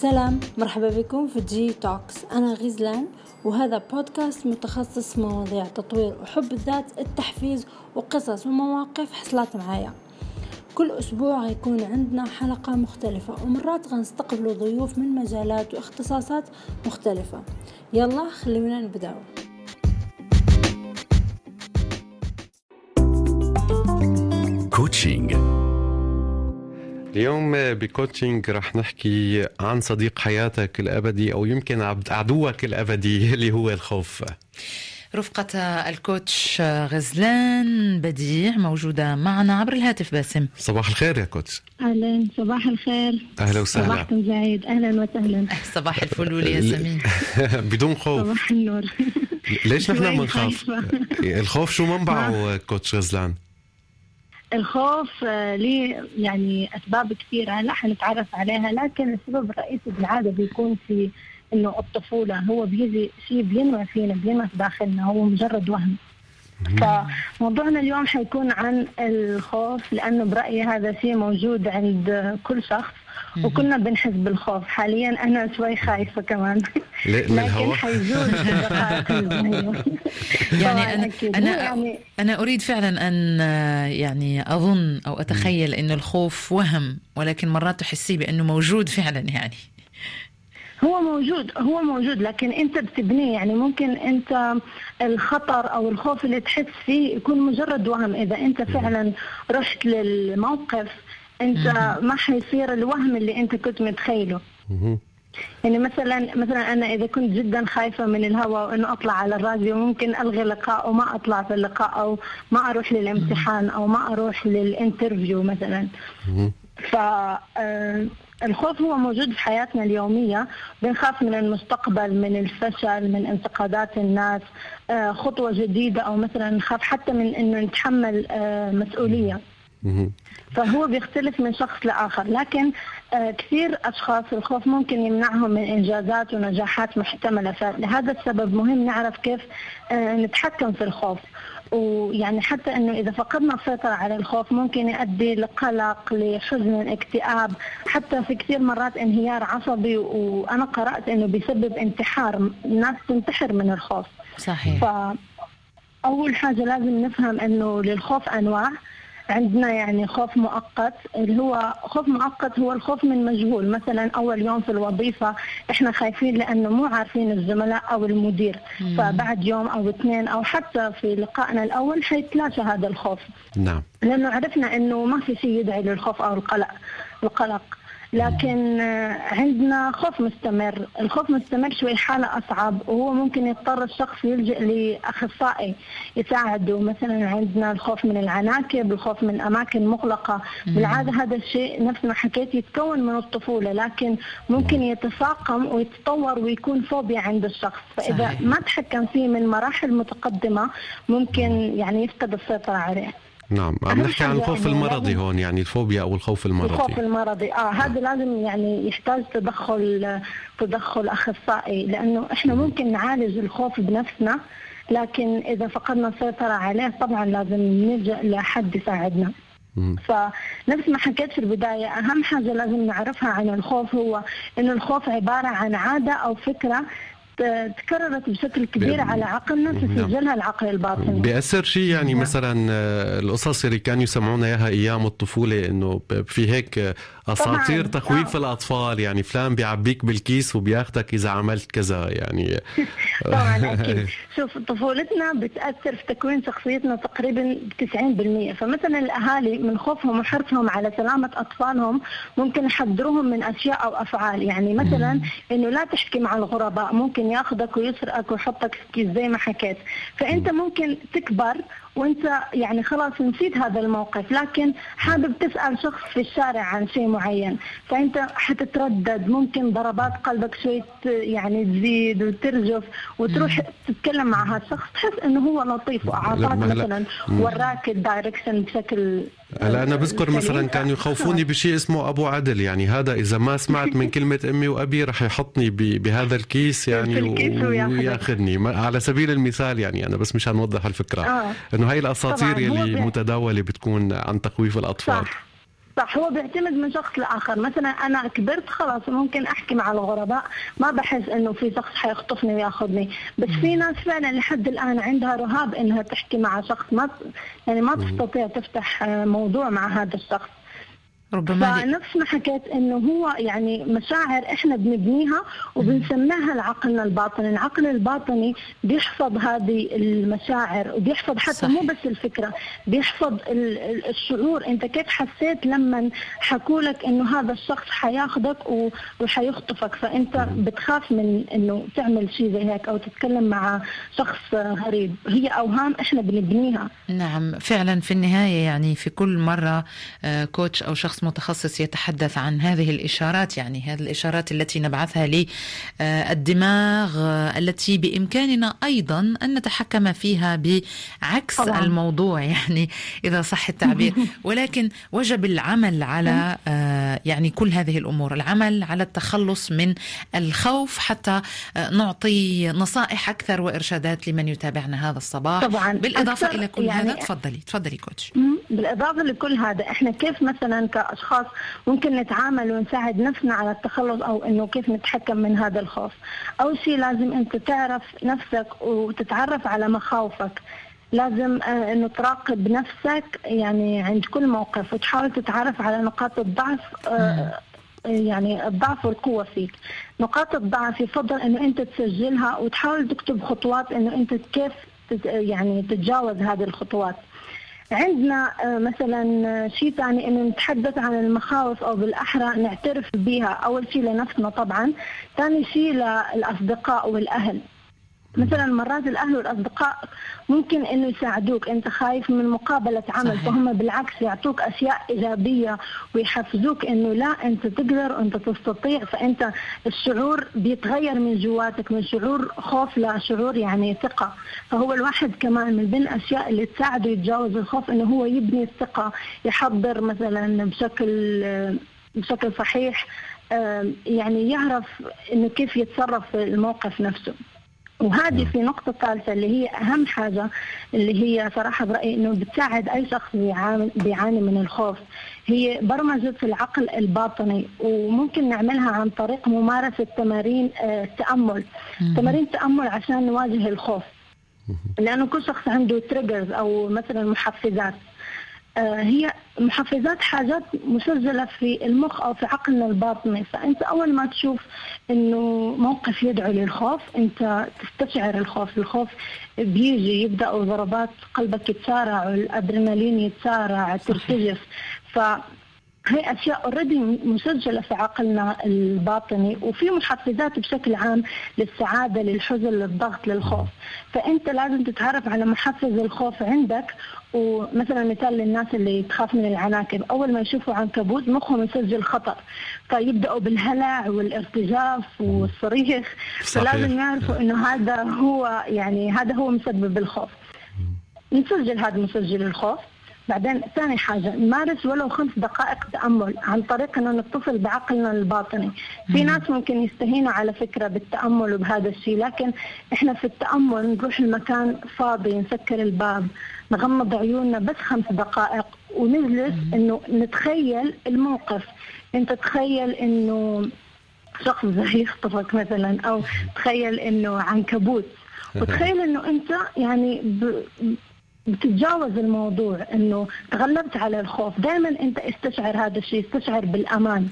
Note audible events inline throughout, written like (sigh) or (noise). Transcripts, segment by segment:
سلام مرحبا بكم في G Talks أنا غزلان وهذا بودكاست متخصص في مواضيع تطوير وحب الذات التحفيز وقصص ومواقف حصلت معايا. كل أسبوع غيكون عندنا حلقة مختلفة ومرات غنستقبلوا ضيوف من مجالات واختصاصات مختلفة. يلا خلونا نبدأ. coaching اليوم ب coaching رح نحكي عن صديق حياتك الأبدي أو يمكن عدوك الأبدي (laughs) اللي هو الخوف. رفقة ال coach غزلان بديع موجودة معنا عبر الهاتف باسم. صباح الخير يا coach. أهلا صباح الخير. أهلا وسهلا. صباحكم سعيد أهلا وسهلا. (laughs) صباح الفل والياسمين (laughs) بدون خوف. صباح النور. ليش نحن بنخاف؟ الخوف شو منبعه coach غزلان؟ الخوف آه، ليه يعني أسباب كثيرة هلا حنتعرف عليها لكن السبب الرئيسي بالعادة بيكون في إنه الطفولة هو بيجي شيء بينمى فينا بينمى في داخلنا هو مجرد وهم. فموضوعنا اليوم حيكون عن الخوف لأنه برأيي هذا شيء موجود عند كل شخص. وكلنا بنحس بالخوف. حاليا أنا شوي خايفة كمان. ليه- من لكن الجاية. (laughs) (laughs) يعني. أنا هو يعني أنا أريد فعلا أن آه، يعني أظن أو أتخيل أنه الخوف وهم ولكن مرات تحسيه بأنه موجود فعلا يعني. هو موجود هو موجود لكن أنت بتبنيه. يعني ممكن أنت الخطر أو الخوف اللي تحس فيه يكون مجرد وهم. إذا أنت فعلا رحت للموقف أنت ما حيصير الوهم اللي أنت كنت متخيله. يعني مثلا مثلا أنا إذا كنت جدا خايفة من الهواء وإنه أطلع على الراديو ممكن ألغي لقاء وما أطلع في اللقاء أو ما أروح للامتحان أو ما أروح للانترفيو مثلا. ف آه، الخوف هو موجود في حياتنا اليومية بنخاف من المستقبل من الفشل من انتقادات الناس آه، خطوة جديدة أو مثلا نخاف حتى من أنه نتحمل آه، مسؤولية. فهو بيختلف من شخص لآخر. لكن آه، كثير أشخاص الخوف ممكن يمنعهم من إنجازات ونجاحات محتملة. فلهذا السبب مهم نعرف كيف آه، نتحكم في الخوف. ويعني حتى إنه إذا فقدنا السيطرة على الخوف ممكن يؤدي لقلق لحزن اكتئاب. حتى في كثير مرات انهيار عصبي وأنا قرأت إنه بيسبب انتحار. الناس تنتحر من الخوف. صحيح. فأول حاجة لازم نفهم إنه للخوف أنواع. عندنا يعني خوف مؤقت اللي هو خوف مؤقت هو الخوف من مجهول. مثلا أول يوم في الوظيفة إحنا خايفين لأنه مو عارفين الزملاء أو المدير. مم. فبعد يوم أو اثنين أو حتى في لقائنا الأول حيتلاشى هذا الخوف. نعم. لأنه عرفنا إنه ما في شيء يدعي للخوف أو القلق. القلق. لكن آه، عندنا خوف مستمر. الخوف مستمر شوي حالة أصعب وهو ممكن يضطر الشخص يلجئ لأخصائي يساعده. مثلا عندنا الخوف من العناكب الخوف من أماكن مغلقة. بالعادة هذا الشيء نفس ما حكيت يتكون من الطفولة لكن ممكن يتفاقم ويتطور ويكون فوبيا عند الشخص. فإذا صحيح. ما تحكم فيه من مراحل متقدمة ممكن يعني يفقد السيطرة عليه. نعم. عم نحكي عن الخوف إنه المرضي لازم- هون يعني الفوبيا أو الخوف المرضي. الخوف المرضي. آه هذا لازم يعني يحتاج تدخل تدخل أخصائي لأنه إحنا ممكن نعالج الخوف بنفسنا لكن إذا فقدنا السيطره عليه طبعا لازم نلجأ لحد يساعدنا. فنفس ما حكيت في البداية أهم حاجة لازم نعرفها عن الخوف هو أن الخوف عبارة عن عادة أو فكرة تكررت بشكل كبير على عقلنا نعم. تسجلها العقل الباطني بيأثر شيء يعني نعم. مثلا آه، القصص اللي كانوا يسمعونا إياها أيام الطفولة إنه في هيك أساطير طبعاً. تخويف آه. الأطفال. يعني فلان بيعبيك بالكيس وبياخدك إذا عملت كذا يعني. (laughs) طبعا أكيد. (laughs) شوف طفولتنا بتأثر في تكوين شخصيتنا تقريبا 90% فمثلا الأهالي من خوفهم وحرصهم على سلامة أطفالهم ممكن يحذروهم من أشياء أو أفعال. يعني مثلا إنه لا تحكي مع الغرباء ممكن ياخذك ويسرقك ويحطك في كيس زي ما حكيت. فأنت ممكن تكبر وانت يعني خلاص نسيت هذا الموقف لكن حابب تسأل شخص في الشارع عن شيء معين. فأنت حتتردد ممكن ضربات قلبك شوي يعني تزيد وترجف وتروح تتكلم مع هذا الشخص تحس إنه هو لطيف وأعطاك مثلا. وراك ال direction بشكل هلا أنا بذكر. مثلا كانوا يخوفوني بشيء اسمه أبو عدل يعني هذا إذا ما سمعت من كلمة أمي وأبي رح يحطني بهذا الكيس يعني. وياخذني على سبيل المثال يعني أنا بس مشان نوضح الفكرة آه. إنه هاي الأساطير يلي ب- متداولة بتكون عن تخويف الأطفال صح صح هو بيعتمد من شخص لآخر. مثلا أنا كبرت خلاص ممكن أحكي مع الغرباء ما بحس إنه في شخص حيخطفني وياخذني. بس في ناس فعلا لحد الآن عندها رهاب إنها تحكي مع شخص ما يعني ما تستطيع تفتح موضوع مع هذا الشخص. ربما فنفس ما حكيت إنه هو يعني مشاعر إحنا بنبنيها وبنسميها العقل الباطني، العقل الباطني بيحفظ هذه المشاعر وبيحفظ حتى صحيح. مو بس الفكرة، بيحفظ الشعور، أنت كيف حسيت لما حكوا لك إنه هذا الشخص حياخذك وحيخطفك، فأنت بتخاف من إنه تعمل شيء زي هيك أو تتكلم مع شخص غريب، هي أوهام إحنا بنبنيها. نعم فعلا في النهاية يعني في كل مرة آه، كوتش أو شخص متخصص يتحدث عن هذه الإشارات يعني هذه الإشارات التي نبعثها للدماغ التي بإمكاننا أيضا أن نتحكم فيها بعكس طبعا. الموضوع يعني إذا صح التعبير. (laughs) ولكن وجب العمل على يعني كل هذه الأمور العمل على التخلص من الخوف حتى نعطي نصائح أكثر وإرشادات لمن يتابعنا هذا الصباح. طبعا. بالإضافة إلى كل يعني هذا تفضلي تفضلي كوتش. بالإضافة لكل هذا إحنا كيف مثلا كأشخاص ممكن نتعامل ونساعد نفسنا على التخلص أو إنه كيف نتحكم من هذا الخوف؟ أول شيء لازم أنت تعرف نفسك وتتعرف على مخاوفك. لازم آه، إنه تراقب نفسك يعني عند كل موقف وتحاول تتعرف على نقاط الضعف آه، يعني الضعف والقوة فيك. نقاط الضعف يفضل إنه أنت تسجلها وتحاول تكتب خطوات إنه أنت كيف يعني تتجاوز هذه الخطوات. عندنا آه، مثلا آه، شيء ثاني إنه نتحدث عن المخاوف أو بالأحرى نعترف بها. أول شيء لنفسنا طبعا ثاني شيء للأصدقاء والأهل. مثلا مرات الأهل والأصدقاء ممكن إنه يساعدوك. أنت خايف من مقابلة عمل صحيح. فهم بالعكس يعطوك أشياء إيجابية ويحفزوك إنه لا أنت تقدر وأنت تستطيع. فأنت الشعور بيتغير من جواتك من شعور خوف لشعور يعني ثقة. فهو الواحد كمان من بين الاشياء اللي تساعده يتجاوز الخوف إنه هو يبني الثقة يحضر مثلا بشكل بشكل صحيح يعني يعرف إنه كيف يتصرف في الموقف نفسه. وهذه نعم. في نقطة ثالثة اللي هي أهم حاجة اللي هي صراحة برأيي إنه بتساعد أي شخص بيعاني من الخوف. هي برمجة العقل الباطني وممكن نعملها عن طريق ممارسة تمارين آه، التأمل تمارين التأمل عشان نواجه الخوف. لأنه كل شخص عنده تريجرز أو مثلا محفزات. آه، هي محفزات حاجات مسجلة في المخ أو في عقلنا الباطني. فأنت أول ما تشوف أنه موقف يدعو للخوف أنت تستشعر الخوف. الخوف بيجي يبدأ ضربات قلبك يتسارع والأدرينالين يتسارع ترتجف. ف هي أشياء اوريدي مسجلة في عقلنا الباطني وفي محفزات بشكل عام للسعادة للحزن للضغط للخوف. فأنت لازم تتعرف على محفز الخوف عندك. ومثلا مثال للناس اللي تخاف من العناكب. أول ما يشوفوا عنكبوت مخهم يسجل خطر فيبدأوا بالهلع والارتجاف والصريخ. صحيح. فلازم يعرفوا إنه هذا هو يعني هذا هو مسبب الخوف. نسجل هذا مسجل الخوف. بعدين ثاني حاجة نمارس ولو خمس دقائق تأمل عن طريق أنه نتصل بعقلنا الباطني. في ناس ممكن يستهينوا على فكرة بالتأمل وبهذا الشيء لكن إحنا في التأمل نروح المكان فاضي نسكر الباب نغمض عيوننا بس خمس دقائق ونجلس إنه نتخيل الموقف. أنت تخيل إنه شخص زي يخطفك مثلا أو تخيل إنه عنكبوت. (laughs) وتخيل إنه أنت يعني ب... بتتجاوز الموضوع إنه تغلبت على الخوف. دائما أنت استشعر هذا الشيء استشعر بالأمان.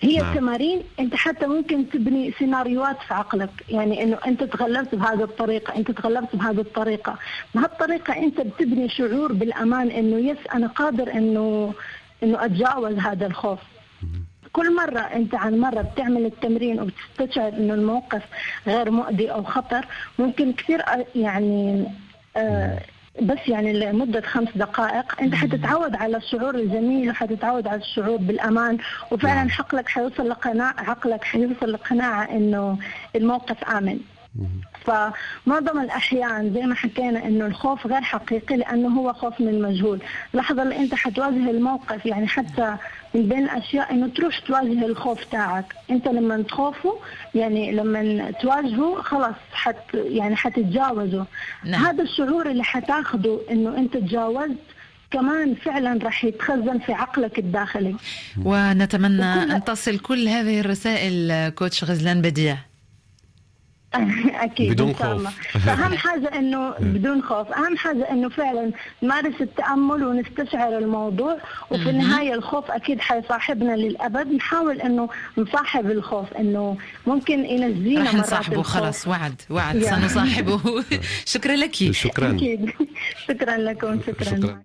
هي نعم. التمارين أنت حتى ممكن تبني سيناريوهات في عقلك. يعني إنه أنت تغلبت بهذه الطريقة أنت تغلبت بهذه الطريقة. بهالطريقة أنت بتبني شعور بالأمان إنه يس أنا قادر إنه إنه أتجاوز هذا الخوف. كل مرة أنت عن مرة بتعمل التمرين وبتستشعر إنه الموقف غير مؤذي أو خطر ممكن كثير يعني آه بس يعني لمدة خمس دقائق. أنت حتتعود على الشعور الجميل وحتتعود على الشعور بالأمان. وفعلا نعم. عقلك حيوصل لقناعة عقلك حيوصل لقناعة إنه الموقف آمن. فمعظم الأحيان زي ما حكينا إنه الخوف غير حقيقي لأنه هو خوف من المجهول. اللحظة اللي أنت حتواجه الموقف يعني حتى من بين الأشياء إنه تروح تواجه الخوف تاعك. أنت لما تخوفه يعني لما تواجهه خلاص حت يعني حتتجاوزه. نعم. هذا الشعور اللي حتاخده إنه أنت تجاوزت كمان فعلا رح يتخزن في عقلك الداخلي. ونتمنى أن تصل كل هذه الرسائل كوتش غزلان بديع. (laughs) أكيد بدون خوف. (laughs) فاهم حاجة إنه بدون خوف. أهم حاجة إنه فعلا نمارس التأمل ونستشعر الموضوع وفي النهاية الخوف أكيد حيصاحبنا للأبد. نحاول إنه نصاحب الخوف إنه ممكن ينجينا رح مرات نصاحبه. الخوف. خلص وعد وعد. سنصاحبه. (laughs) شكرا لك. شكرا. أكيد. شكرا لكم. شكراً. شكرا.